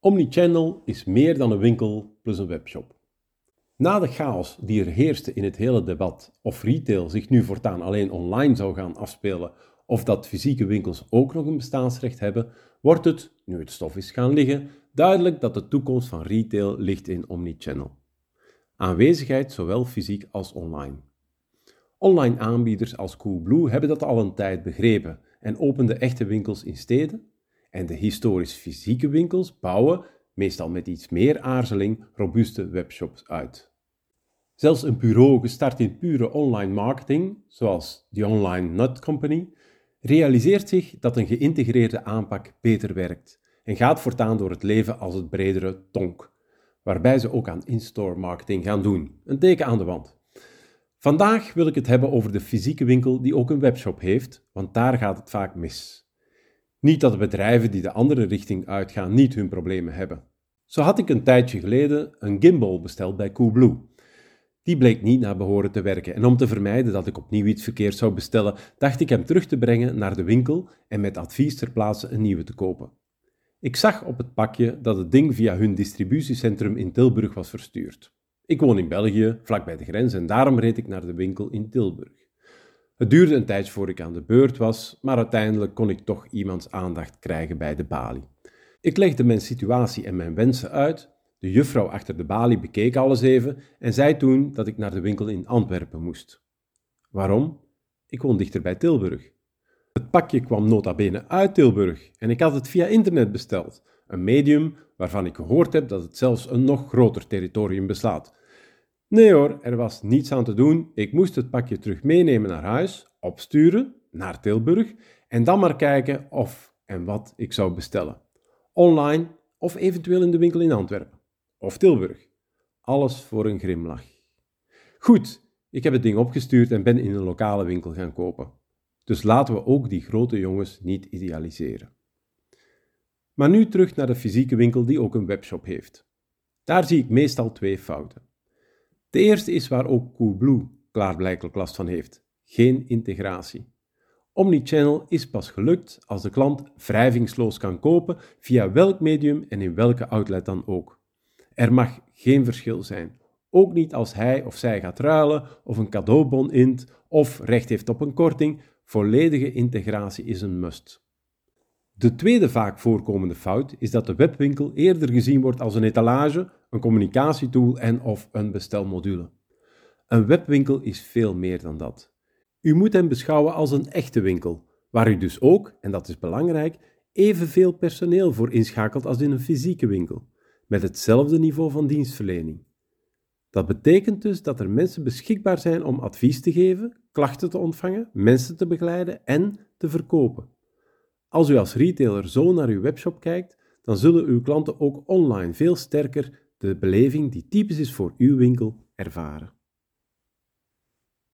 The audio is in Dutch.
Omnichannel is meer dan een winkel plus een webshop. Na de chaos die er heerste in het hele debat of retail zich nu voortaan alleen online zou gaan afspelen of dat fysieke winkels ook nog een bestaansrecht hebben, wordt het, nu het stof is gaan liggen, duidelijk dat de toekomst van retail ligt in omnichannel. Aanwezigheid zowel fysiek als online. Online aanbieders als Coolblue hebben dat al een tijd begrepen en openden echte winkels in steden. En de historisch fysieke winkels bouwen, meestal met iets meer aarzeling, robuuste webshops uit. Zelfs een bureau gestart in pure online marketing, zoals The Online Nut Company, realiseert zich dat een geïntegreerde aanpak beter werkt en gaat voortaan door het leven als het bredere tonk, waarbij ze ook aan in-store marketing gaan doen. Een teken aan de wand. Vandaag wil ik het hebben over de fysieke winkel die ook een webshop heeft, want daar gaat het vaak mis. Niet dat de bedrijven die de andere richting uitgaan niet hun problemen hebben. Zo had ik een tijdje geleden een gimbal besteld bij Coolblue. Die bleek niet naar behoren te werken en om te vermijden dat ik opnieuw iets verkeerd zou bestellen, dacht ik hem terug te brengen naar de winkel en met advies ter plaatse een nieuwe te kopen. Ik zag op het pakje dat het ding via hun distributiecentrum in Tilburg was verstuurd. Ik woon in België, vlakbij de grens, en daarom reed ik naar de winkel in Tilburg. Het duurde een tijdje voor ik aan de beurt was, maar uiteindelijk kon ik toch iemands aandacht krijgen bij de balie. Ik legde mijn situatie en mijn wensen uit. De juffrouw achter de balie bekeek alles even en zei toen dat ik naar de winkel in Antwerpen moest. Waarom? Ik woon dichter bij Tilburg. Het pakje kwam nota bene uit Tilburg en ik had het via internet besteld, een medium waarvan ik gehoord heb dat het zelfs een nog groter territorium beslaat. Nee hoor, er was niets aan te doen. Ik moest het pakje terug meenemen naar huis, opsturen naar Tilburg en dan maar kijken of en wat ik zou bestellen. Online of eventueel in de winkel in Antwerpen of Tilburg. Alles voor een grimlach. Goed, ik heb het ding opgestuurd en ben in een lokale winkel gaan kopen. Dus laten we ook die grote jongens niet idealiseren. Maar nu terug naar de fysieke winkel die ook een webshop heeft. Daar zie ik meestal twee fouten. De eerste is waar ook Coolblue klaarblijkelijk last van heeft: geen integratie. Omnichannel is pas gelukt als de klant wrijvingsloos kan kopen via welk medium en in welke outlet dan ook. Er mag geen verschil zijn, ook niet als hij of zij gaat ruilen of een cadeaubon int of recht heeft op een korting. Volledige integratie is een must. De tweede vaak voorkomende fout is dat de webwinkel eerder gezien wordt als een etalage, een communicatietool en of een bestelmodule. Een webwinkel is veel meer dan dat. U moet hem beschouwen als een echte winkel, waar u dus ook, en dat is belangrijk, evenveel personeel voor inschakelt als in een fysieke winkel, met hetzelfde niveau van dienstverlening. Dat betekent dus dat er mensen beschikbaar zijn om advies te geven, klachten te ontvangen, mensen te begeleiden en te verkopen. Als u als retailer zo naar uw webshop kijkt, dan zullen uw klanten ook online veel sterker de beleving die typisch is voor uw winkel ervaren.